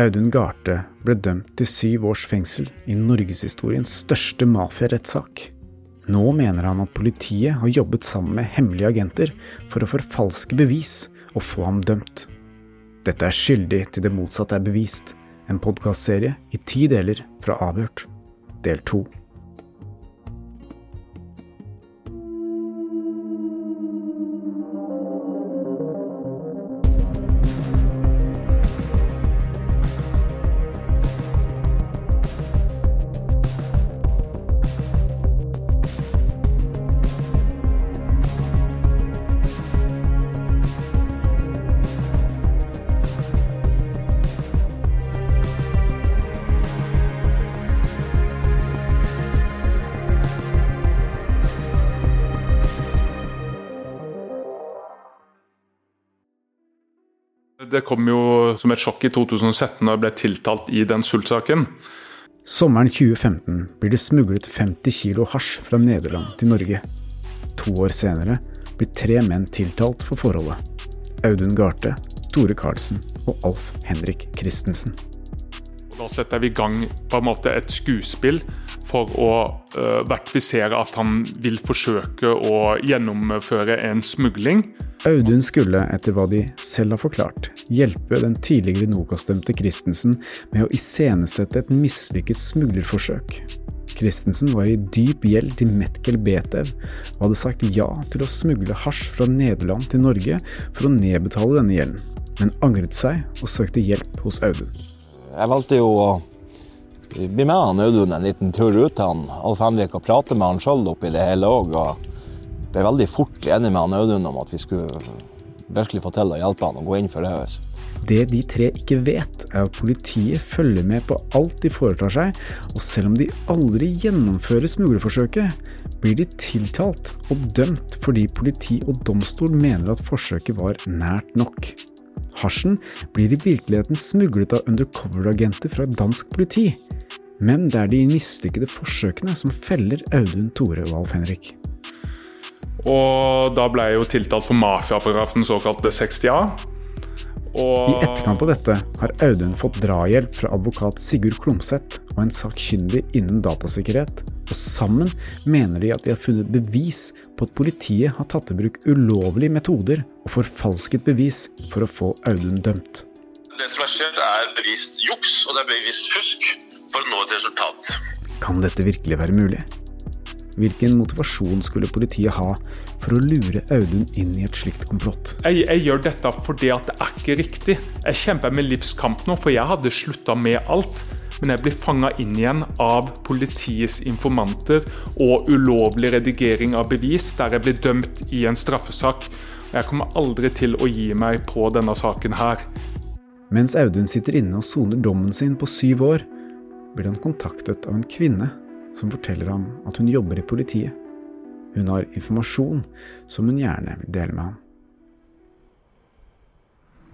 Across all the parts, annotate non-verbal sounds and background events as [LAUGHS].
Audun Garthe ble dømt til syv års fengsel i norgeshistoriens største mafiarettssak. Nå mener han at politiet har jobbet sammen med hemmelige agenter for å forfalske bevis og få ham dømt. Dette er skyldig til det motsatte er bevist, en podkastserie i ti deler fra Avhørt, del to. Kom jo som et sjokk i 2017 da jeg ble tiltalt i den sultsaken. Sommeren 2015 blir det smuglet 50 kilo hasj fra Nederland til Norge. To år senere blir tre menn tiltalt for forholdet. Audun Garthe, Tore Karlsen og Alf Henrik Christensen. Da setter vi i gang på en måte et skuespill for å uh, verifisere at han vil forsøke å gjennomføre en smugling. Audun skulle, etter hva de selv har forklart, hjelpe den tidligere Nokas-dømte Christensen med å iscenesette et mislykket smuglerforsøk. Christensen var i dyp gjeld til Metkel Betev og hadde sagt ja til å smugle hasj fra Nederland til Norge for å nedbetale denne gjelden, men angret seg og søkte hjelp hos Audun. Jeg valgte jo å bli med han Audun en liten tur ut han Alf Henrik og prate med han sjøl oppi det hele òg. Og ble veldig fort enig med han Audun om at vi skulle virkelig få til å hjelpe han og gå inn for det. Det de tre ikke vet, er at politiet følger med på alt de foretar seg, og selv om de aldri gjennomfører smuglerforsøket, blir de tiltalt og dømt fordi politi og domstol mener at forsøket var nært nok. Hasjen blir i virkeligheten smuglet av undercover-agenter fra dansk politi, men det er de mislykkede forsøkene som feller Audun, Tore og Alf Henrik. Og da ble jeg jo tiltalt for mafiaparagrafen såkalte 60A. Og... I etterkant av dette har Audun fått drahjelp fra advokat Sigurd Klomsæt og en sakkyndig innen datasikkerhet, og sammen mener de at de har funnet bevis på at politiet har tatt i bruk ulovlige metoder og forfalsket bevis for å få Audun dømt. Det som har skjedd, er bevist juks og det er bevist fusk for å nå et resultat. Kan dette virkelig være mulig? Hvilken motivasjon skulle politiet ha for å lure Audun inn i et slikt komplott? Jeg, jeg gjør dette fordi at det er ikke riktig. Jeg kjemper med livskamp nå, for jeg hadde slutta med alt. Men jeg blir fanga inn igjen av politiets informanter og ulovlig redigering av bevis, der jeg blir dømt i en straffesak. Jeg kommer aldri til å gi meg på denne saken her. Mens Audun sitter inne og soner dommen sin på syv år, blir han kontaktet av en kvinne som forteller ham at hun jobber i politiet. Hun har informasjon som hun gjerne vil dele med ham.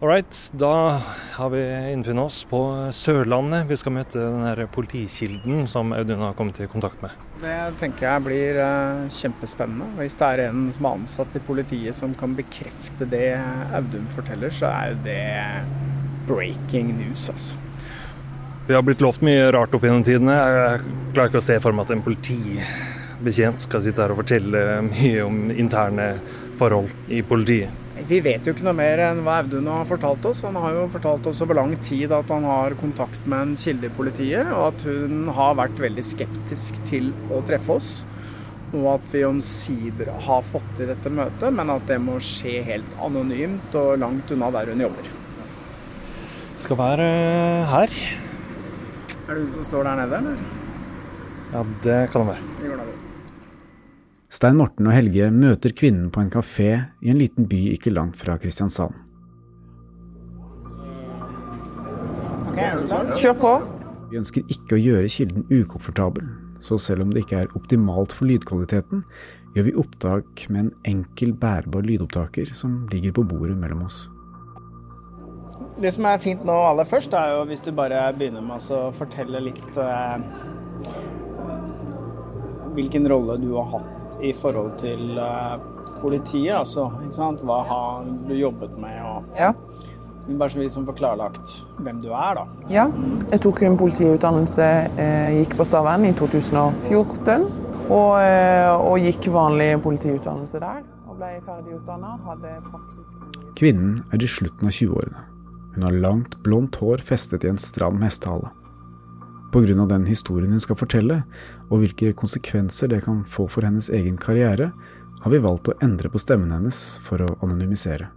Alright, da har vi innfunnet oss på Sørlandet. Vi skal møte den politikilden som Audun har kommet i kontakt med. Det tenker jeg blir uh, kjempespennende. Hvis det er en som er ansatt i politiet som kan bekrefte det Audun forteller, så er jo det breaking news, altså. Vi har blitt lovt mye rart opp gjennom tidene. Jeg klarer ikke å se for meg at en politibetjent skal sitte her og fortelle mye om interne forhold i politiet. Vi vet jo ikke noe mer enn hva Audun har fortalt oss. Han har jo fortalt oss over lang tid at han har kontakt med en kilde i politiet, og at hun har vært veldig skeptisk til å treffe oss. Og at vi omsider har fått til dette møtet, men at det må skje helt anonymt og langt unna der hun jobber. Skal være her. Er det hun som står der nede, eller? Ja, det kan det være. Det går da. Stein Morten og Helge møter kvinnen på en kafé i en liten by ikke langt fra Kristiansand. Kjør på. Vi ønsker ikke å gjøre kilden ukomfortabel, så selv om det ikke er optimalt for lydkvaliteten, gjør vi opptak med en enkel bærbar lydopptaker som ligger på bordet mellom oss. Det som er fint nå aller først, er jo hvis du bare begynner med å fortelle litt eh, hvilken rolle du har hatt i forhold til eh, politiet. Altså, ikke sant? Hva har du jobbet med? Og, Ja. Bare så vi liksom får klarlagt hvem du er, da. Ja, jeg tok en politiutdannelse, eh, gikk på Stavern i 2014. Og, eh, og gikk vanlig politiutdannelse der. Og ble ferdigutdanna. Hadde praksis Kvinnen er i slutten av 20-årene. Hun har langt, blondt hår festet i en stram hestehale. Pga. den historien hun skal fortelle, og hvilke konsekvenser det kan få for hennes egen karriere, har vi valgt å endre på stemmen hennes for å anonymisere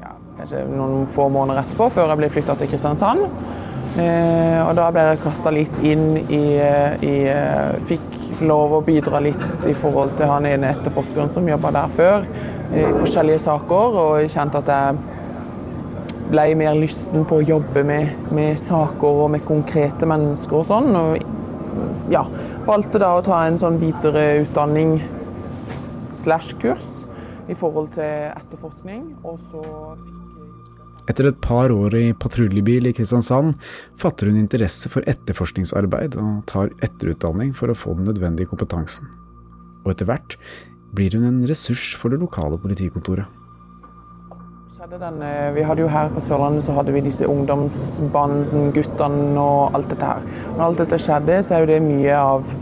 ja, kanskje noen få måneder etterpå, før jeg ble flytta til Kristiansand. Eh, og da ble jeg kasta litt inn i, i, Fikk lov å bidra litt i forhold til han ene etterforskeren som jobba der før, i forskjellige saker, og kjente at jeg ble mer lysten på å jobbe med, med saker og med konkrete mennesker og sånn. Og ja, valgte da å ta en sånn videreutdanning slash kurs i forhold til etterforskning. Og så fikk Etter et par år i patruljebil i Kristiansand fatter hun interesse for etterforskningsarbeid og tar etterutdanning for å få den nødvendige kompetansen. Og etter hvert blir hun en ressurs for det lokale politikontoret. Den, eh, vi hadde jo Her på Sørlandet så hadde vi disse ungdomsbanden, guttene og alt dette her. Når alt dette skjedde, så er jo det mye av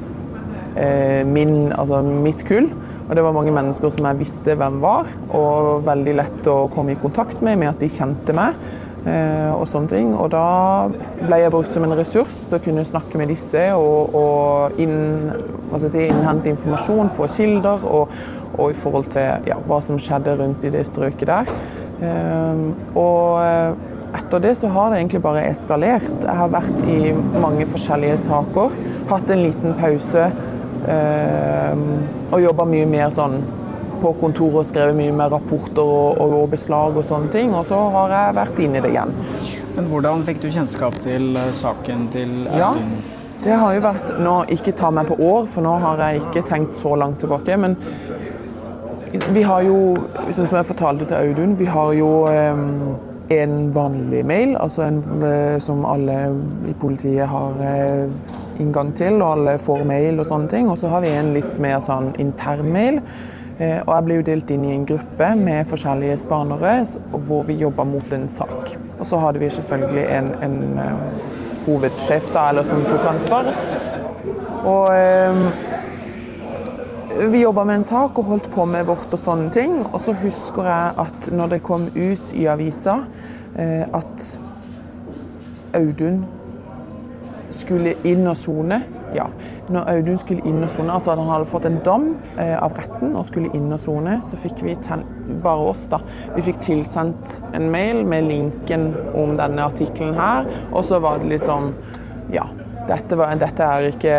eh, min, altså mitt kull. Og det var mange mennesker som jeg visste hvem var, og veldig lett å komme i kontakt med, med at de kjente meg. Eh, og sånne ting. Og da ble jeg brukt som en ressurs til å kunne snakke med disse og, og inn, si, innhente informasjon, få kilder, og, og, i forhold til ja, hva som skjedde rundt i det strøket der. Eh, og etter det så har det egentlig bare eskalert. Jeg har vært i mange forskjellige saker. Hatt en liten pause Ehm, og jobba mye mer sånn på kontoret og skrevet mye mer rapporter og, og, beslag og sånne ting. Og så har jeg vært inne i det igjen. Men hvordan fikk du kjennskap til eh, saken til Audun? Ja, det har jo vært Nå, ikke ta meg på år, for nå har jeg ikke tenkt så langt tilbake. Men vi har jo, sånn som jeg fortalte til Audun, vi har jo en vanlig mail, altså en, eh, som alle i politiet har eh, inngang til, og alle får mail og sånne ting. Og så har vi en litt mer sånn intern mail. Eh, og jeg ble jo delt inn i en gruppe med forskjellige spanere hvor vi jobba mot en sak. Og så hadde vi selvfølgelig en, en hovedsjef da, eller som tok ansvar. Og vi jobba med en sak og holdt på med vårt og sånne ting. Og så husker jeg at når det kom ut i avisa eh, at Audun skulle inn og sone Ja, når Audun skulle inn og sone, altså at han hadde fått en dom eh, av retten og skulle inn og sone, så fikk vi bare oss, da. Vi fikk tilsendt en mail med linken om denne artikkelen her, og så var det liksom Ja, dette, var, dette er ikke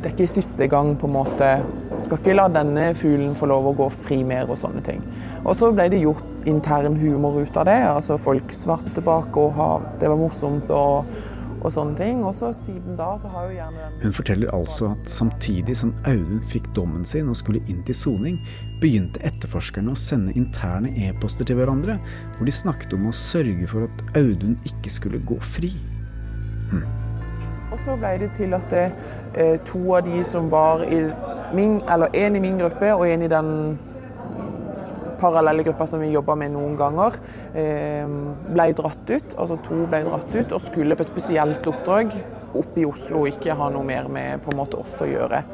Det er ikke siste gang, på en måte skal ikke la denne fuglen få lov å gå fri mer og sånne ting. Og så ble det gjort intern humor ut av det. altså Folk svarte tilbake og ha, det var morsomt og, og sånne ting. Og så siden da så har jo gjerne Hun forteller altså at samtidig som Audun fikk dommen sin og skulle inn til soning, begynte etterforskerne å sende interne e-poster til hverandre, hvor de snakket om å sørge for at Audun ikke skulle gå fri. Hm. Og så ble det til at det, eh, to av de som var i min, eller en i min gruppe og en i den parallelle gruppa som vi jobba med noen ganger, eh, ble dratt ut. Altså to ble dratt ut og skulle på et spesielt oppdrag oppe i Oslo og ikke ha noe mer med på en måte oss å gjøre.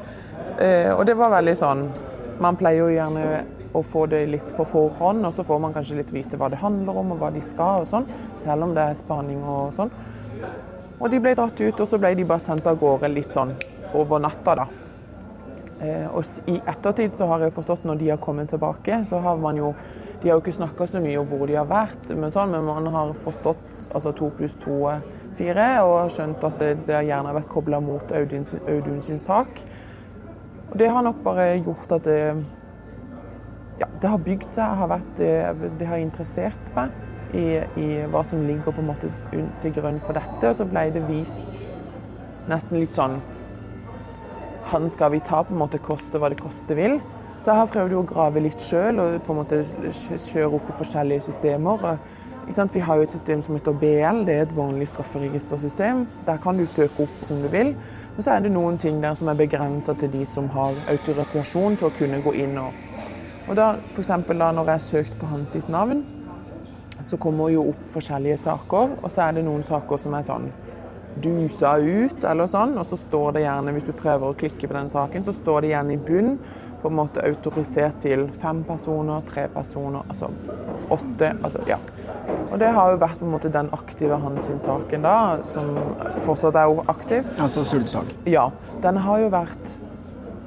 Eh, og det var veldig sånn Man pleier jo gjerne å få det litt på forhånd, og så får man kanskje litt vite hva det handler om og hva de skal og sånn, selv om det er spaning og sånn. Og de ble dratt ut, og så ble de bare sendt av gårde litt sånn over natta, da. Eh, og I ettertid så har jeg forstått når de har kommet tilbake, så har man jo De har jo ikke snakka så mye om hvor de har vært, men, sånn, men man har forstått altså to pluss to er fire, og skjønt at det, det gjerne har vært kobla mot Audun sin, Audun sin, sak. Og Det har nok bare gjort at det ja, det har bygd seg, har vært, det, det har interessert meg i, i, hva som ligger på en måte til grunn for dette. Og så ble det vist nesten litt sånn han skal vi ta, på en måte koste hva det koste vil. Så jeg har prøvd å grave litt sjøl og på en måte kjøre opp i forskjellige systemer. Vi har jo et system som heter BL, det er et vanlig strafferegistersystem. Der kan du søke opp som du vil. Men så er det noen ting der som er begrensa til de som har autorisasjon til å kunne gå inn og Og da, f.eks. da når jeg søkte på hans sitt navn, så kommer jo opp forskjellige saker, og så er det noen saker som er sånn dusa ut, eller sånn, og så står det gjerne, hvis du prøver å klikke på den saken, så står det gjerne i bunn på en måte autorisert til fem personer, tre personer, altså åtte, altså ja. Og det har jo vært på en måte den aktive hans saken da, som fortsatt er aktiv. Altså Sultsak? Ja. Den har jo vært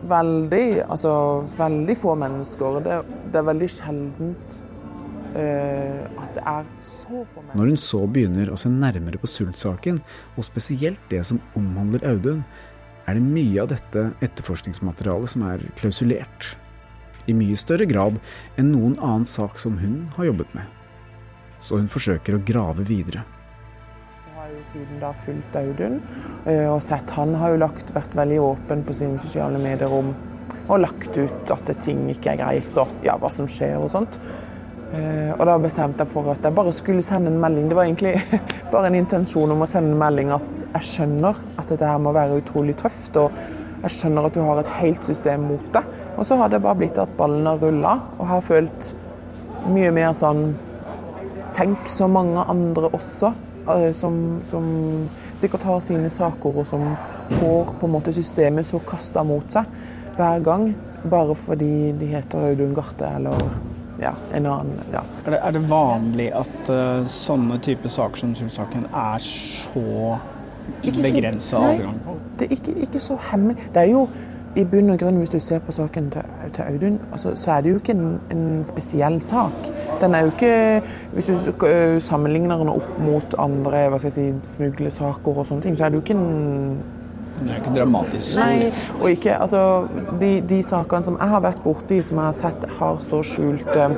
veldig, altså veldig få mennesker. Det, det er veldig sjeldent Når hun så begynner å se nærmere på Sult-saken, og spesielt det som omhandler Audun, er det mye av dette etterforskningsmaterialet som er klausulert. I mye større grad enn noen annen sak som hun har jobbet med. Så hun forsøker å grave videre. Så har jeg jo siden da fulgt Audun, eh, og sett han har jo lagt, vært veldig åpen på sine sosiale medier om og lagt ut at ting ikke er greit, og ja, hva som skjer og sånt. Eh, og da bestemte jeg for at jeg bare skulle sende en melding. Det var egentlig [LAUGHS] bare en intensjon om å sende en melding at jeg skjønner at dette her må være utrolig tøft. Og jeg skjønner at du har et helt system mot deg. Og så har det bare blitt at ballen har rulla, og har følt mye mer sånn Tenk så mange andre også, eh, som, som sikkert har sine saker, og som får på en måte systemet så kasta mot seg hver gang. Bare fordi de heter Audun Garte eller ja, en annen ja. Er, det, er det vanlig at uh, sånne typer saker som Sultsaken er så begrensa adgang? Det er ikke, ikke så hemmelig. Det er jo i bunn og grunn, hvis du ser på saken til, til Audun, altså, så er det jo ikke en, en, spesiell sak. Den er jo ikke Hvis du sammenligner den opp mot andre hva skal jeg si, smuglesaker og sånne ting, så er det jo ikke en den er ikke dramatisk stor. Nei, og ikke Altså, de, de sakene som jeg har vært borti, som jeg har sett har så skjulte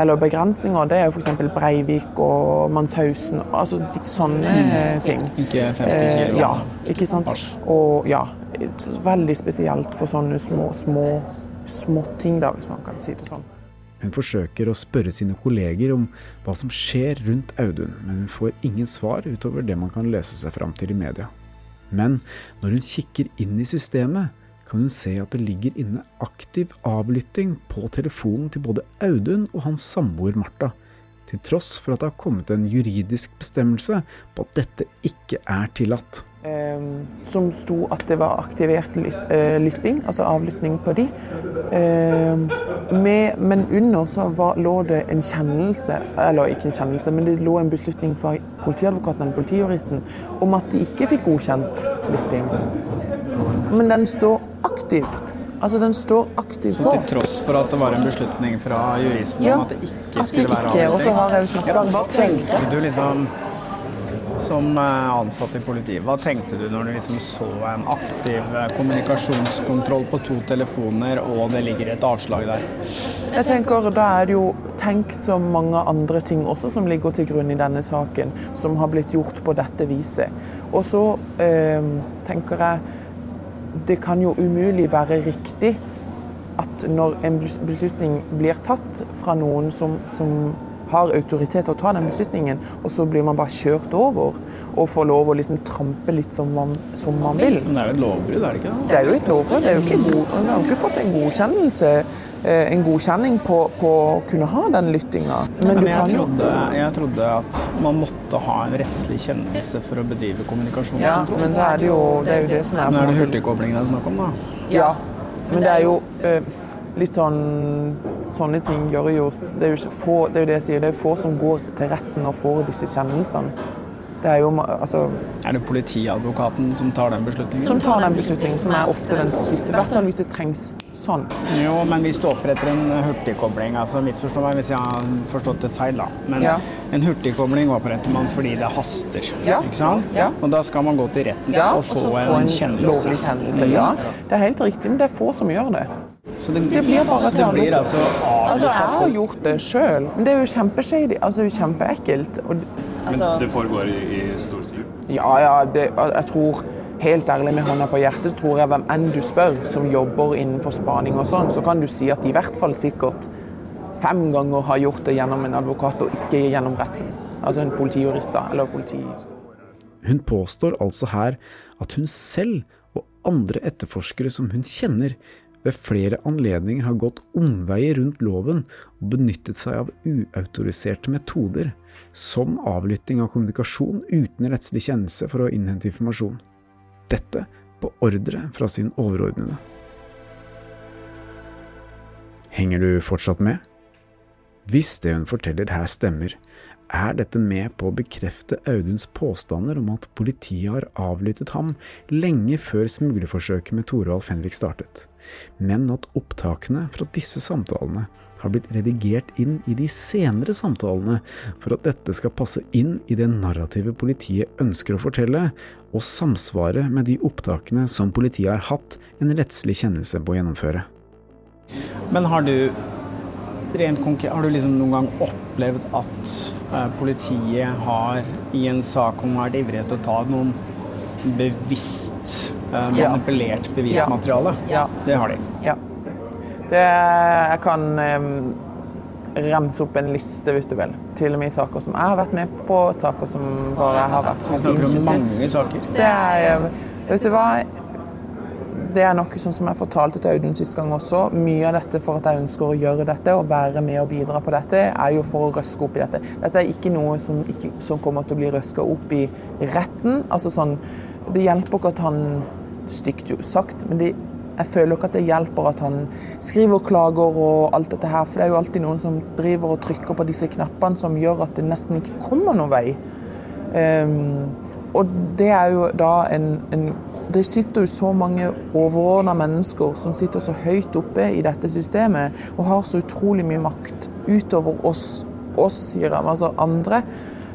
eller begrensninger, det er jo f.eks. Breivik og Manshausen. Altså sånne mm. ting. Ikke 50 kilo? ja, ikke sant. Og ja, veldig spesielt for sånne små, små småting, da, hvis man kan si det sånn. Hun forsøker å spørre sine kolleger om hva som skjer rundt Audun, men hun får ingen svar utover det man kan lese seg fram til i media. Men når hun kikker inn i systemet, kan hun se at det ligger inne aktiv avlytting på telefonen til både Audun og hans samboer Martha, til tross for at det har kommet en juridisk bestemmelse på at dette ikke er tillatt. Um, som sto at det var aktivert uh, lytting, altså avlytting på de. Um, med, men under så var, lå det en kjennelse, eller ikke en kjennelse, men det lå en beslutning fra politiadvokaten eller politijuristen om at de ikke fikk godkjent lytting. Men den står aktivt. Altså Den står aktivt på. Så til tross for at det var en beslutning fra juristen ja, om at det ikke skulle være avlytting? Og så har jeg jo snakka Hva tenkte du liksom som eh, ansatt i politiet, hva tenkte du når du liksom så en aktiv eh, kommunikasjonskontroll på to telefoner, og det ligger et avslag der? Jeg tenker Da er det jo tenk så mange andre ting også som ligger til grunn i denne saken, som har blitt gjort på dette viset. Og så øh, tenker jeg det kan jo umulig være riktig at når en beslutning blir tatt fra noen som, som har autoritet til å ta den beslutningen, og så blir man bare kjørt over og får lov å liksom trampe litt som man, som man vil. Men det er jo et lovbrudd, er det ikke det? Det er jo et lovbrudd. Det er jo ikke god, man har ikke fått en godkjennelse eh, en godkjenning på, på, å kunne ha den lyttinga. Men, Men jeg, trodde, jeg, trodde, at man måtte ha en rettslig kjennelse for å bedrive kommunikasjon. Ja, men så er det jo det, er jo det som er Men er det hurtigkobling det er snakk om, da? Ja, men det er jo øh, litt sånn Sånne ting gjør jo Det er jo, få, det, er jo det jeg sier, det er få som går til retten og får disse kjennelsene. Det er jo altså Er det politiadvokaten som tar den beslutningen? Som tar den beslutningen, som er ofte den siste. I hvert fall hvis det trengs sånn. Jo, men hvis du oppretter en hurtigkobling, altså misforstå meg hvis jeg har forstått det feil, da. Men ja. en hurtigkobling oppretter man fordi det haster, ja. ikke sant? Ja. Og da skal man gå til retten og få, få en, en kjennelse. Kjennelse. Ja, det er helt riktig, men det er få som gjør det. Så det, det blir bare det blir altså Altså, jeg har gjort det sjøl, men det er jo kjempeshady. Altså, det kjempeekkelt. Og, altså, men det foregår i, i stor stil? Ja, ja. Det, jeg tror Helt ærlig med hånda på hjertet tror jeg hvem enn du spør som jobber innenfor spaning og sånn, så kan du si at de i hvert fall sikkert fem ganger har gjort det gjennom en advokat og ikke gjennom retten. Altså en politijurist eller politi... Hun påstår altså her at hun selv og andre etterforskere som hun kjenner, ved flere anledninger har gått omveier rundt loven og benyttet seg av uautoriserte metoder, som avlytting av kommunikasjon uten rettslig kjennelse for å innhente informasjon. Dette på ordre fra sin overordnede. Henger du fortsatt med? Hvis det hun forteller her stemmer, er dette med på å bekrefte Auduns påstander om at politiet har avlyttet ham lenge før smuglerforsøket med Toralf Henrik startet, men at opptakene fra disse samtalene har blitt redigert inn i de senere samtalene for at dette skal passe inn i det narrativet politiet ønsker å fortelle, og samsvare med de opptakene som politiet har hatt en rettslig kjennelse på å gjennomføre. Men har du har du liksom noen gang opplevd at uh, politiet har i en sak om vært ivrige til å ta noen bevisst uh, manipulert bevismateriale? Ja. Det har de. Ja. Det, jeg kan remse opp en liste, hvis du vil. Til og med i saker som jeg har vært med på, saker som bare har vært Vi snakker om mange saker. Det er, vet du hva? Det er noe sånn som jeg fortalte til Audun sist gang også. Mye av dette for at jeg ønsker å gjøre dette og være med og bidra på dette, er jo for å røske opp i dette. Dette er ikke noe som, ikke, som kommer til å bli røska opp i retten. Altså sånn, det hjelper ikke at han Stygt sagt, men det, jeg føler ikke at det hjelper at han skriver klager og alt dette her. For det er jo alltid noen som driver og trykker på disse knappene som gjør at det nesten ikke kommer noen vei. Um, og det er jo da en, en Det sitter jo så mange overordna mennesker som sitter så høyt oppe i dette systemet og har så utrolig mye makt utover oss, oss sier jeg, altså andre.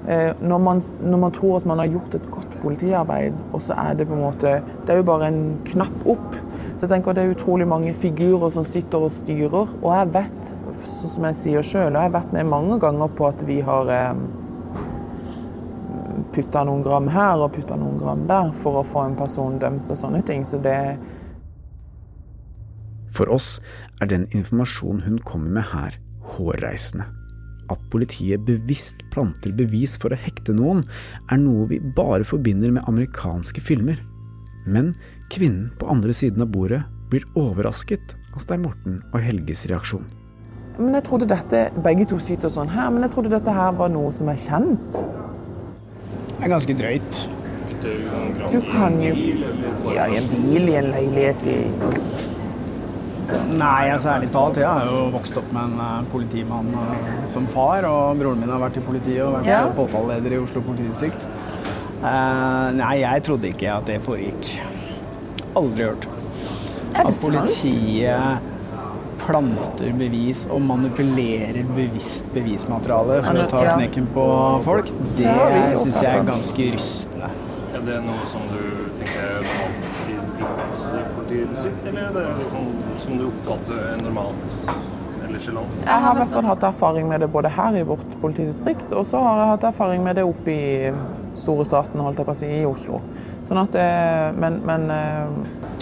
Eh, når, man, når man tror at man har gjort et godt politiarbeid, og så er det på en måte Det er jo bare en knapp opp. Så jeg tenker at Det er utrolig mange figurer som sitter og styrer. Og jeg vet, sånn som jeg sier sjøl, og jeg har vært med mange ganger på at vi har putta noen gram her og putta noen gram der for å få en person dømt og sånne ting. Så det For oss er den informasjonen hun kommer med her, hårreisende. At politiet bevisst planter bevis for å hekte noen, er noe vi bare forbinder med amerikanske filmer. Men kvinnen på andre siden av bordet blir overrasket av Stein Morten og Helges reaksjon. Men jeg trodde dette Begge to sitter sånn her, men jeg trodde dette her var noe som er kjent. Det er ganske drøyt. Du kan jo Ja, i en bil, i en leilighet, i Nei, altså ærlig talt, jeg har jo vokst opp med en uh, politimann uh, som far, og broren min har vært i politiet og vært Ja. påtaleleder i Oslo politidistrikt. Uh, nei, jeg trodde ikke at det foregikk. Aldri hørt. Er At det sant? Planter bevis og manipulerer bevisst bevismateriale for å ta knekken på folk, det syns jeg er ganske rystende. Er det noe som du tenker er normalt i ditt politidistrikt, eller er det noe som, du oppfatter er normalt? Jeg har i hvert fall hatt erfaring med det både her i vårt politidistrikt, og så har jeg hatt erfaring med det oppe i store staten, holdt jeg på å si, i Oslo. Sånn at det, Men, men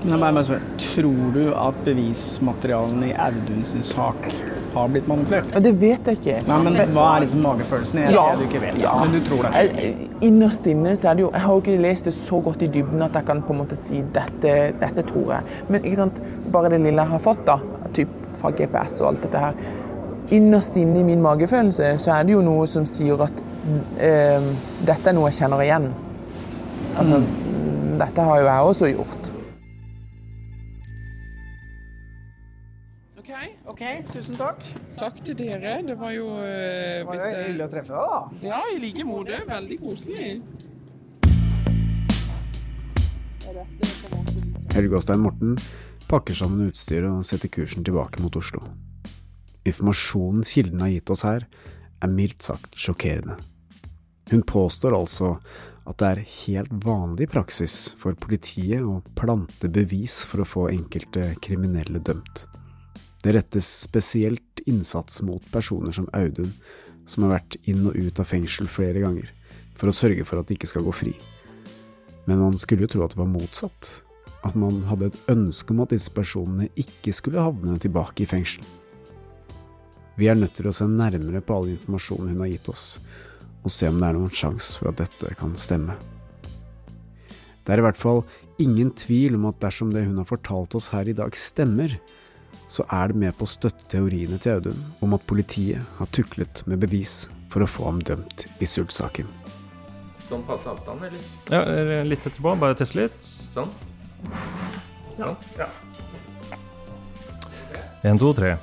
Tror du at bevismaterialene i Auduns sak har blitt manipulert? Det vet jeg ikke. Nei, men Hva er liksom magefølelsen? Jeg Ja, du ikke vet, ja. men du tror det. Innerst inne så er det jo Jeg har jo ikke lest det så godt i dybden at jeg kan på en måte si dette, dette tror jeg. Men ikke sant, bare det lille jeg har fått, da, typ fra GPS og alt dette her Innerst inne i min magefølelse så er det jo noe som sier at eh, dette er noe jeg kjenner igjen. Altså, mm, dette har jo jeg også gjort. Tusen takk. Takk til dere. Det var jo Det var jo hyggelig å treffe deg, da. Ja, i like måte. Veldig koselig. Helge og Morten pakker sammen utstyret og setter kursen tilbake mot Oslo. Informasjonen kilden har gitt oss her, er mildt sagt sjokkerende. Hun påstår altså at det er helt vanlig praksis for politiet å plante bevis for å få enkelte kriminelle dømt. Det rettes spesielt innsats mot personer som Audun, som har vært inn og ut av fengsel flere ganger, for å sørge for at de ikke skal gå fri. Men man skulle jo tro at det var motsatt, at man hadde et ønske om at disse personene ikke skulle havne tilbake i fengsel. Vi er nødt til å se nærmere på all informasjonen hun har gitt oss, og se om det er noen sjanse for at dette kan stemme. Det er i hvert fall ingen tvil om at dersom det hun har fortalt oss her i dag stemmer, så er det med på å støtte teoriene til Audun om at politiet har tuklet med bevis for å få ham dømt i Sult-saken. Sånn passe avstand, eller? Ja, litt etterpå. Bare teste litt. Sånn? Ja. Én, to, tre.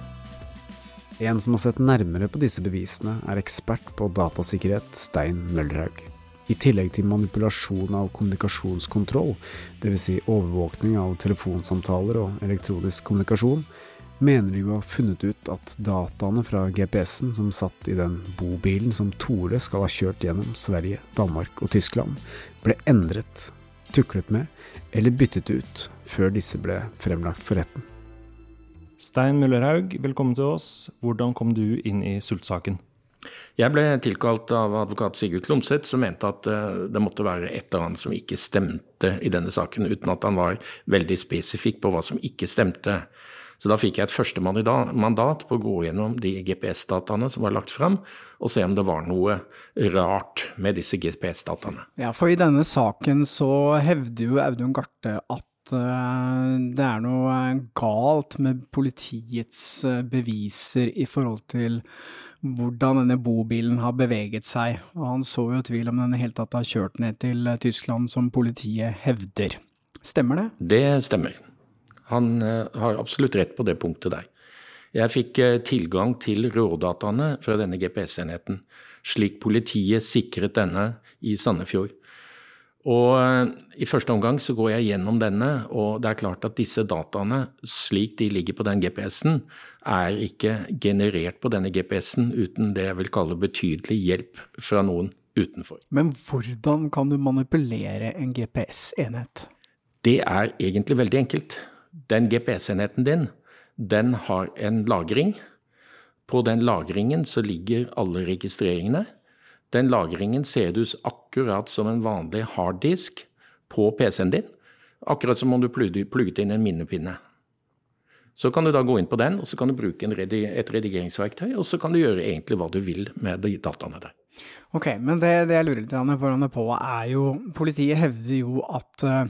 En som har sett nærmere på disse bevisene, er ekspert på datasikkerhet, Stein Møllerhaug. I tillegg til manipulasjon av kommunikasjonskontroll, dvs. Si overvåkning av telefonsamtaler og elektronisk kommunikasjon, mener de å ha funnet ut at dataene fra GPS-en som satt i den bobilen som Tore skal ha kjørt gjennom Sverige, Danmark og Tyskland, ble endret, tuklet med eller byttet ut før disse ble fremlagt for retten. Stein Møllerhaug, velkommen til oss. Hvordan kom du inn i Sult-saken? Jeg ble tilkalt av advokat Sigurd Klomsæt, som mente at eh, det måtte være et eller annet som ikke stemte i denne saken, uten at han var veldig spesifikk på hva som ikke stemte. Så da fikk jeg et første mandat på å gå gjennom de GPS-dataene som var lagt fram, og se om det var noe rart med disse GPS-dataene. Ja, for i denne saken så hevder jo Audun Garte at eh, det er noe galt med politiets eh, beviser i forhold til hvordan denne bobilen har beveget seg, og han så jo tvil om den i hele tatt har kjørt ned til eh, Tyskland, som politiet hevder. Stemmer det? Det stemmer. Han uh, har absolutt rett på det punktet der. Jeg fikk uh, tilgang til rådataene fra denne GPS-enheten, slik politiet sikret denne i Sandefjord. Og uh, I første omgang så går jeg gjennom denne, og det er klart at disse dataene, slik de ligger på den GPS-en, er ikke generert på denne GPS-en uten det jeg vil kalle betydelig hjelp fra noen utenfor. Men hvordan kan du manipulere en GPS-enhet? Det er egentlig veldig enkelt. Den GPS-enheten din, den har en lagring. På den lagringen så ligger alle registreringene. Den lagringen ser du akkurat som en vanlig harddisk på PC-en din. Akkurat som om du plugget inn en minnepinne. Så kan du da gå inn på den, og så kan du bruke redi et redigeringsverktøy, og så kan du gjøre egentlig hva du vil med de dataene der. Ok, men det, det jeg lurer litt på, er jo Politiet hevder jo at uh,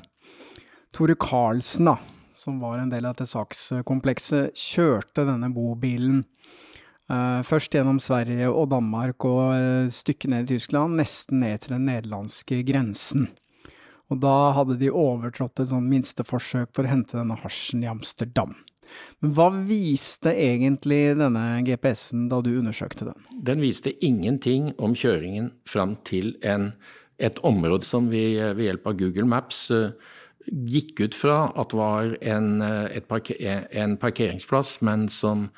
Tore Karlsen, da, som var en del av dette sakskomplekset, kjørte denne bobilen uh, først gjennom Sverige og Danmark og uh, stykket ned i Tyskland, nesten ned til den nederlandske grensen. Og da hadde de overtrådt et sånn minsteforsøk for å hente denne hasjen i Amsterdam. Men hva viste egentlig denne GPS-en da du undersøkte den? Den viste ingenting om kjøringen fram til en, et område som vi ved hjelp av Google Maps uh, gikk ut fra at var en, uh, parker, en, parkeringsplass, men som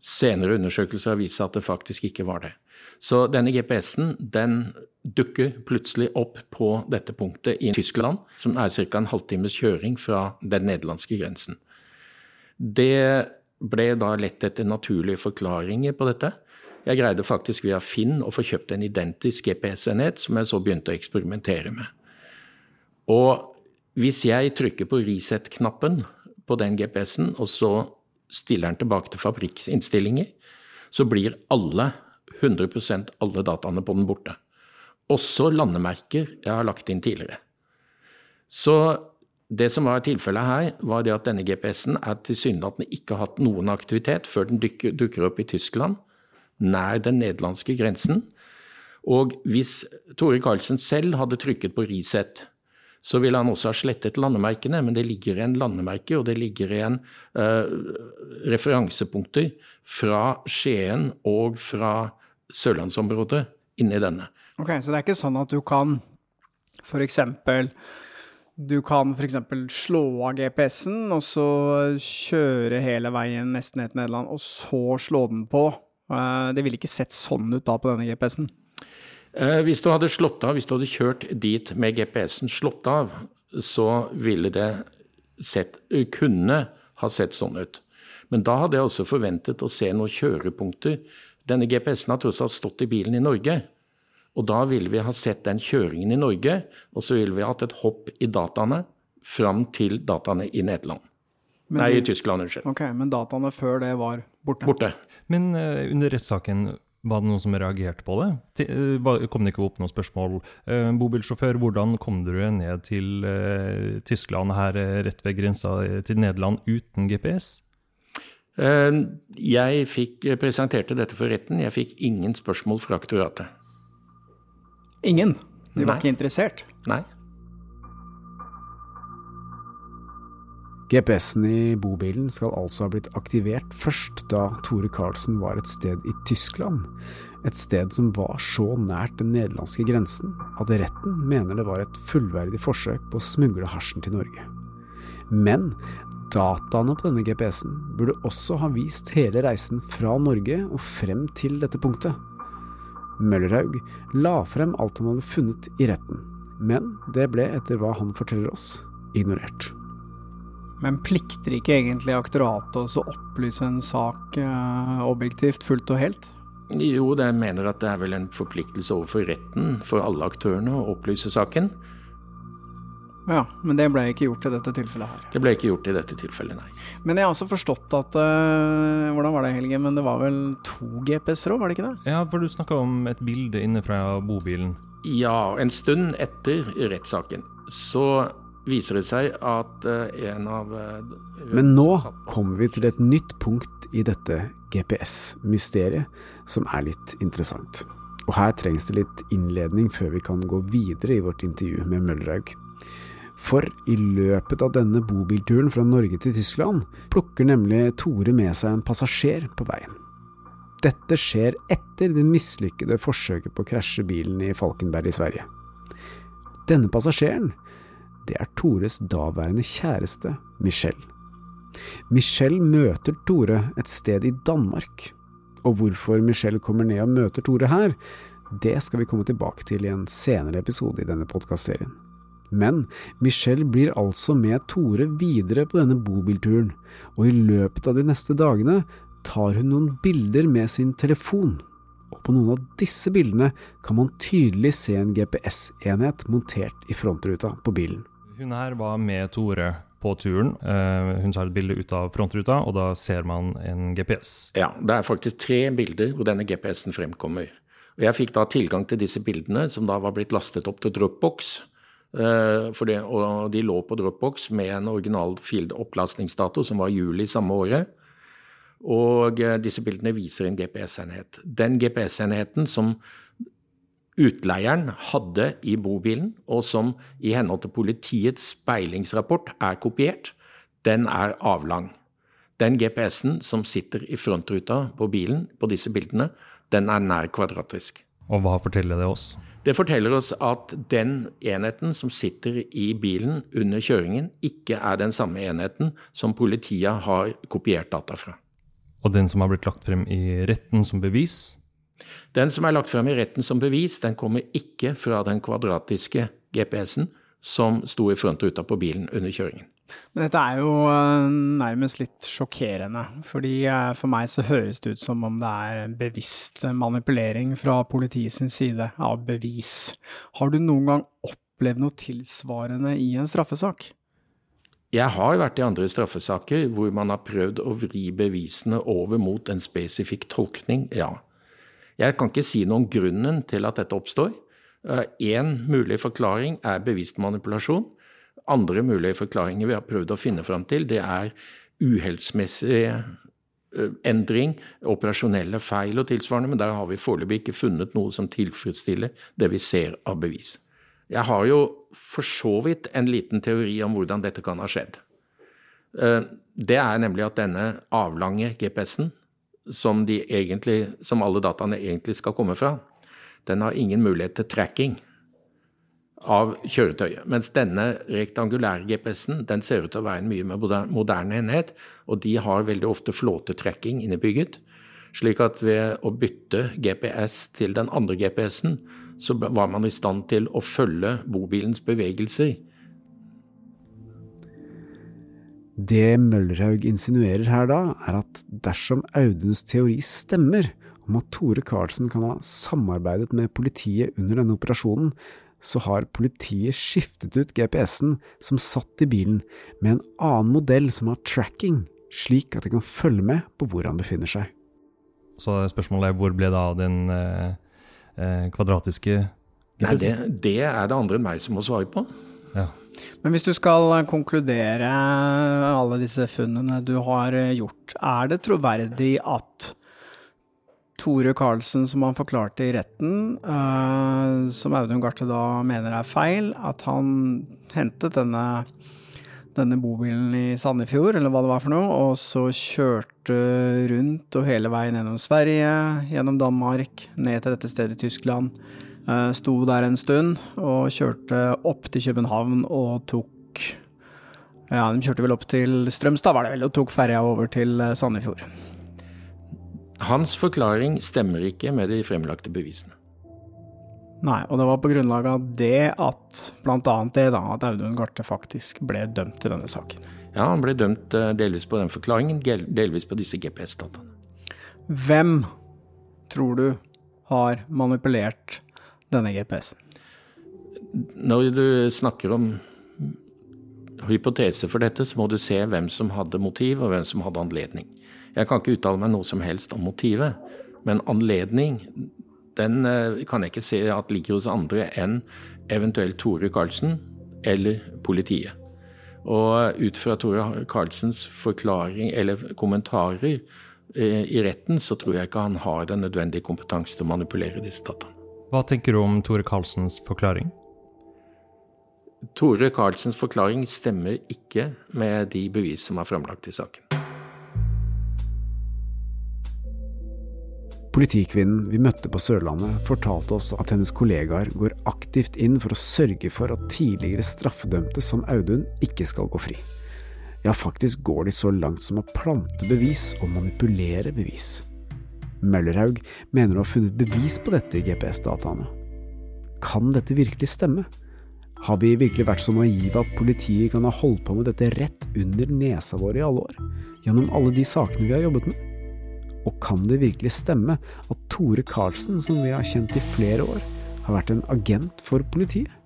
senere undersøkelser har vist seg at det faktisk ikke var det. Så denne GPS-en den dukker plutselig opp på dette punktet i Tyskland, som er ca. en halvtimes kjøring fra den nederlandske grensen. Det ble da lett etter naturlige forklaringer på dette. Jeg greide faktisk via Finn å få kjøpt en identisk GPS-enhet, som jeg så begynte å eksperimentere med. Og hvis jeg trykker på reset-knappen på den GPS-en, og så stiller den tilbake til fabrikkinnstillinger, så blir alle, 100% alle dataene på den borte. Også landemerker jeg har lagt inn tidligere. Så det som var tilfellet her, var det at denne GPS-en er tilsynelatende ikke har hatt noen aktivitet før den dukker, dukker opp i Tyskland, nær den nederlandske grensen. Og hvis Tore Karlsen selv hadde trykket på reset, så ville han også ha slettet landemerkene, men det ligger en landemerke og det ligger igjen uh, referansepunkter fra Skien og fra sørlandsområdet inni denne. Ok, Så det er ikke sånn at du kan f.eks. Du kan f.eks. slå av GPS-en, og så kjøre hele veien nesten ned til Nederland, og så slå den på. Eh, det ville ikke sett sånn ut da på denne GPS-en. Eh, hvis du hadde slått av, hvis du hadde kjørt dit med GPS-en slått av, så ville det sett, kunne ha sett sånn ut. Men da hadde jeg også forventet å se noen kjørepunkter. Denne GPS-en har tross alt stått i bilen i Norge. Og da ville vi ha sett den kjøringen i Norge, og så ville vi hatt et hopp i dataene fram til dataene i Nederland. Nei, i Tyskland, unnskyld. Ok, Men dataene før det var borte? Borte. Men uh, under rettssaken, Var det noen som reagerte på det? Eh, Kom det ikke opp noen spørsmål? Eh, Bobilsjåfør, hvordan kom du ned til eh, Tyskland her rett ved grensa til Nederland uten GPS? Jeg fikk presenterte dette for retten. Jeg fikk ingen spørsmål fra aktoratet. Ingen. De var Nei. ikke interessert. Nei. GPS-en i bobilen skal altså ha blitt aktivert først da Tore Karlsen var et sted i Tyskland. Et sted som var så nært den nederlandske grensen at retten mener det var et fullverdig forsøk på å smugle hasjen til Norge. Men dataene på denne GPS-en burde også ha vist hele reisen fra Norge og frem til dette punktet. Møllerhaug la frem alt han hadde funnet i retten, men det ble etter hva han forteller oss, ignorert. Men plikter ikke egentlig aktoratet å opplyse en sak eh, objektivt, fullt og helt? Jo, jeg mener at det er vel en forpliktelse overfor retten for alle aktørene å opplyse saken. Ja, men det ble ikke gjort i dette tilfellet her. Det ble ikke gjort i dette tilfellet, nei. Men jeg har også forstått at eh, Hvordan var det, Helge? Men det var vel to GPS-er òg, var det ikke det? Ja, for du snakka om et bilde inne fra bobilen. Ja, en stund etter rettssaken så viser det seg at eh, en av eh, Men nå kommer vi til et nytt punkt i dette GPS-mysteriet som er litt interessant. Og her trengs det litt innledning før vi kan gå videre i vårt intervju med Møllerhaug. For i løpet av denne bobilturen fra Norge til Tyskland plukker nemlig Tore med seg en passasjer på veien. Dette skjer etter det mislykkede forsøket på å krasje bilen i Falkenberg i Sverige. Denne passasjeren, det er Tores daværende kjæreste, Michelle. Michelle møter Tore et sted i Danmark. Og hvorfor Michelle kommer ned og møter Tore her, det skal vi komme tilbake til i en senere episode i denne podkastserien. Men Michelle blir altså med Tore videre på denne bobilturen, og i løpet av de neste dagene tar hun noen bilder med sin telefon. Og på noen av disse bildene kan man tydelig se en GPS-enhet montert i frontruta på bilen. Hun her var med Tore på turen. Eh, hun tar et bilde ut av frontruta, og da ser man en GPS. Ja, det er faktisk tre bilder hvor denne GPS-en fremkommer. Og jeg fikk da tilgang til disse bildene, som da var blitt lastet opp til Dropbox. Eh, det, og de lå på Dropbox med en original field-opplastningsdato, som var juli samme året. Og eh, disse bildene viser en GPS-enhet. Den GPS-enheten som utleieren hadde i bobilen, og som i henhold til politiets speilingsrapport er kopiert, den er avlang. Den GPS-en som sitter i frontruta på bilen på disse bildene, den er nær kvadratisk. Og hva forteller det oss? Det forteller oss at den enheten som sitter i bilen under kjøringen, ikke er den samme enheten som politiet har kopiert data fra. Og den som har blitt lagt frem i retten som bevis? Den som er lagt frem i retten som bevis, den kommer ikke fra den kvadratiske GPS-en som sto i frontruta på bilen under kjøringen. Men dette er jo eh, nærmest litt sjokkerende. Fordi eh, for meg så høres det ut som om det er en bevisst manipulering fra politiet sin side av bevis. Har du noen gang opplevd noe tilsvarende i en straffesak? Jeg har vært i andre straffesaker hvor man har prøvd å vri bevisene over mot en spesifikk tolkning, ja. Jeg kan ikke si noe om grunnen til at dette oppstår. Én mulig forklaring er bevisst manipulasjon. Andre mulige forklaringer vi har prøvd å finne fram til, det er uheldsmessig eh, endring, operasjonelle feil og tilsvarende, men der har vi foreløpig ikke funnet noe som tilfredsstiller det vi ser av bevis. Jeg har jo for så vidt en liten teori om hvordan dette kan ha skjedd. Eh, Det er nemlig at denne avlange GPS-en, som, egentlig, som alle dataene egentlig skal komme fra, den har ingen mulighet til tracking av kjøretøyet. Mens denne rektangulære GPS-en den ser ut til å være en mye mer moderne enhet, og de har veldig ofte flåtetracking innebygget. Slik at ved å bytte GPS til den andre GPS-en, så var man i stand til å følge bobilens bevegelser. Det Møllerhaug insinuerer her da, er at dersom Auduns teori stemmer, om at Tore Karlsen kan ha samarbeidet med politiet under denne operasjonen, så har politiet skiftet ut GPS-en som satt i bilen, med en annen modell som har tracking, slik at de kan følge med på hvor han befinner seg. Så spørsmålet er hvor ble det av den eh, eh kvadratiske Nei, det, det, er det andre enn meg som må svare på. Ja. Men hvis du skal konkludere alle disse funnene du har gjort, er det troverdig at Tore Karlsen, som han forklarte i retten, som Audun Garte da mener er feil, at han hentet denne, denne bobilen i Sandefjord, eller hva det var for noe, og så kjørte rundt og hele veien gjennom Sverige, gjennom Danmark, ned til dette stedet i Tyskland. Uh, sto der en stund og kjørte opp til København og tok Ja, de kjørte vel opp til Strømstad, var det vel, og tok ferja over til eh, Sandefjord. Hans forklaring stemmer ikke med de fremlagte bevisene. Nei, og det var på grunnlag av det at bl.a. det da, at Audun Garte faktisk ble dømt i denne saken. Ja, han ble dømt eh, delvis på den forklaringen, delvis på disse GPS-dataene. Hvem tror du har manipulert denne GPS-en? Når du snakker om hypotese for dette, så må du se hvem som hadde motiv, og hvem som hadde anledning. Jeg kan ikke uttale meg noe som helst om motivet, men anledning den eh, kan jeg ikke se at ligger hos andre enn eventuelt Tore Karlsen eller politiet. Og ut fra Tore Karlsens forklaring eller kommentarer eh, i retten, så tror jeg ikke han har den nødvendige kompetanse til å manipulere disse dataene. Hva tenker du om Tore Karlsens forklaring? Tore Karlsens forklaring stemmer ikke med de bevis som er framlagt i saken. Politikvinnen vi møtte på Sørlandet, fortalte oss at hennes kollegaer går aktivt inn for å sørge for at tidligere straffedømte som Audun ikke skal gå fri. Ja, faktisk går de så langt som å plante bevis og manipulere bevis. Møllerhaug mener å ha funnet bevis på dette i GPS-dataene. Kan dette virkelig stemme? Har vi virkelig vært så naive at politiet kan ha holdt på med dette rett under nesa vår i alle år, gjennom alle de sakene vi har jobbet med? Og kan det virkelig stemme at Tore Karlsen, som vi har kjent i flere år, har vært en agent for politiet?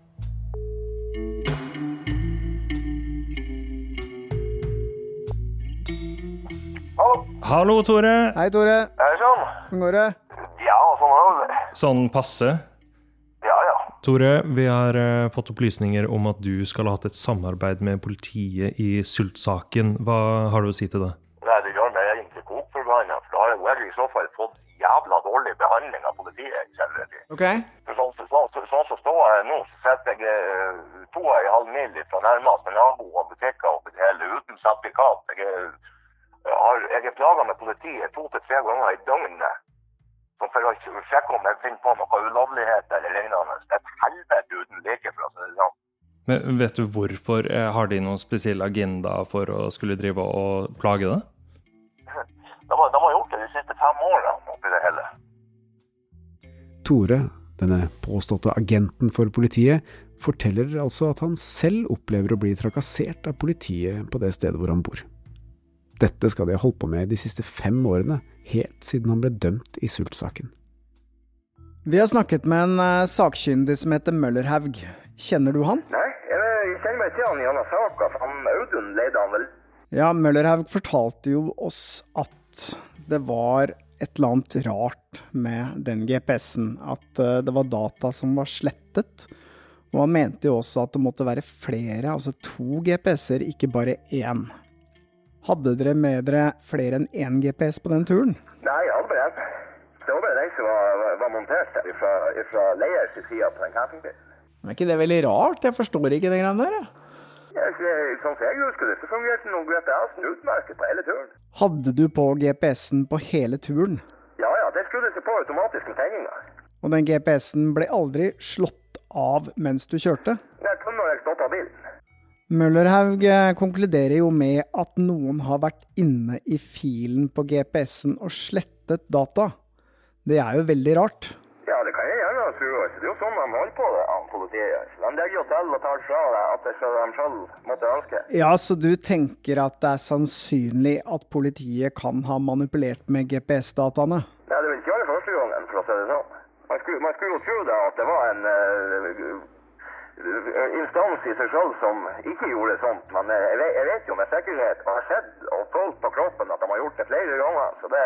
Hallo. Tore. Hei, Tore. Hei sann. Hvordan går det? Ja, sånn er det. Sånn passe? Ja, ja. Tore, vi har uh, fått opplysninger om at du skal ha hatt et samarbeid med politiet i Sult-saken. Hva har du å si til det? Nei, Det gjør meg egentlig kok for gangen, for da har jeg i så fall fått jævla dårlig behandling av politiet. Selvfølgelig. jeg For Sånn som så, så, så, så, står jeg nå, så sitter jeg eh, to og en halv mil fra nærmeste nabo og butikker oppi det hele uten sertifikat. Jeg er, jeg er plaga med politiet to til tre ganger i døgnet. Som for å sjekke om jeg finner på noe ulovlighet eller lignende. Et helvete uten like, for å si det sånn. Men Vet du hvorfor? Eh, har de noen spesiell agenda for å skulle drive og plage deg? [LAUGHS] De har, de har gjort det de siste fem årene oppi det hele. Tore, denne påståtte agenten for politiet, forteller altså at han selv opplever å bli trakassert av politiet på det stedet hvor han bor. Dette skal de ha holdt på med de siste fem årene, helt siden han ble dømt i Sult-saken. Vi har snakket med en uh, sakkyndig som heter Møllerhaug. Kjenner du han? Nei, jeg kjenner meg til han i denne saka. Audun leide han vel? Ja, Møllerhaug fortalte jo oss at det var et eller annet rart med den GPS-en. At uh, det var data som var slettet. Og han mente jo også at det måtte være flere, altså to GPS-er, ikke bare én. Hadde dere med dere flere enn én GPS på den turen? Nei, aldri. Det var bare den som var, var montert fra, fra leiers side på den campingbilen. Er ikke det veldig rart? Jeg forstår ikke de greiene der. Ja, sånn jeg husker det, så fungerte noen GPS-en utmerket på hele turen. Hadde du på GPS-en på hele turen? Ja, ja, det skulle seg på automatisk med tegninger. Og den GPS-en ble aldri slått av mens du kjørte? Nei, Møllerhaug konkluderer jo med at noen har vært inne i filen på GPS-en og slettet data. Det er jo veldig rart. Ja, det kan jeg gjerne tro. Det er jo sånn de holder på, det, politiet. De legger jo til og tar fra deg at det skal de selv måtte ønske. Ja, så du tenker at det er sannsynlig at politiet kan ha manipulert med GPS-dataene? Nei, det vil ikke være første gangen, for å si det sånn. Man skulle, man skulle jo tro det at det var en uh, instans i seg selv som ikke gjorde sånt, men jeg vet, jeg vet jo med sikkerhet og har sett og følt på kroppen at de har gjort det flere ganger. så det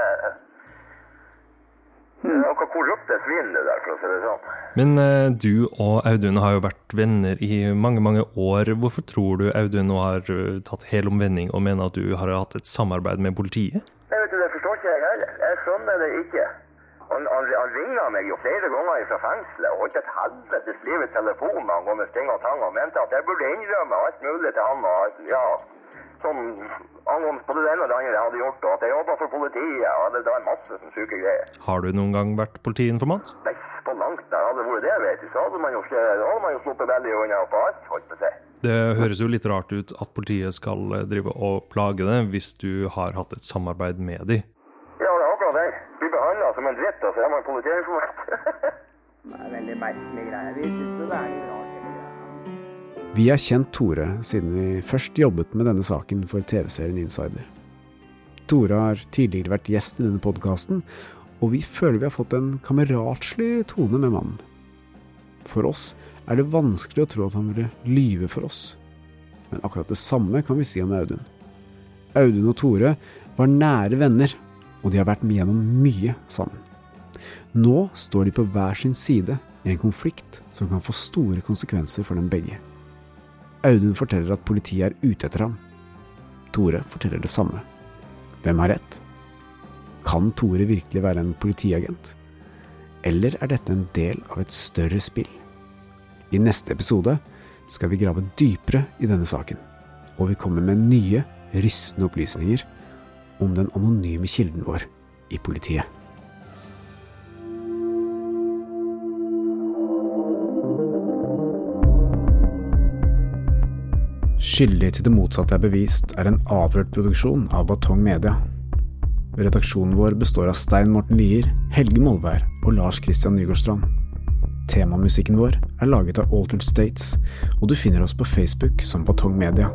Noe korrupte svin det der, for å si det sånn. Men eh, du og Audun har jo vært venner i mange, mange år. Hvorfor tror du Audun nå har eh, tatt helomvending og mener at du har hatt et samarbeid med politiet? Jeg vet du, Det forstår ikke jeg heller. Jeg skjønner det ikke. Han, han, han ringer meg jo flere ganger fra fengselet og holdt et helvetes liv i telefonen med steng og tang og mente at jeg burde innrømme alt mulig til han. og ja, sånn angående både det ene og det andre jeg hadde gjort, og at jeg jobba for politiet. og det, det var masse sånn syke greier. Har du noen gang vært politiinformant? Nei, på langt nær. Hadde vært det, vet du, så hadde man jo ikke, hadde man jo sluppet veldig unna på alt, holdt på å si. Det høres jo litt rart ut at politiet skal eh, drive og plage deg hvis du har hatt et samarbeid med dem. Ja, det er akkurat det. Som en dritt, altså. Jeg må man politiinformant. Det er veldig. Vi syns det er litt rart. Vi har kjent Tore siden vi først jobbet med denne saken for TV-serien Insider. Tore har tidligere vært gjest i denne podkasten, og vi føler vi har fått en kameratslig tone med mannen. For oss er det vanskelig å tro at han ville lyve for oss. Men akkurat det samme kan vi si om Audun. Audun og Tore var nære venner, og de har vært med gjennom mye sammen. Nå står de på hver sin side i en konflikt som kan få store konsekvenser for dem begge. Audun forteller at politiet er ute etter ham. Tore forteller det samme. Hvem har rett? Kan Tore virkelig være en politiagent? Eller er dette en del av et større spill? I neste episode skal vi grave dypere i denne saken, og vi kommer med nye, rystende opplysninger om den anonyme kilden vår i politiet. Skyldig til det motsatte er bevist er en avhørt produksjon av Batong Media. Redaksjonen vår består av Stein Morten Lier, Helge Molvær og Lars Christian Nygårdstrand. Temamusikken vår er laget av Altered States, og du finner oss på Facebook som Batong Media.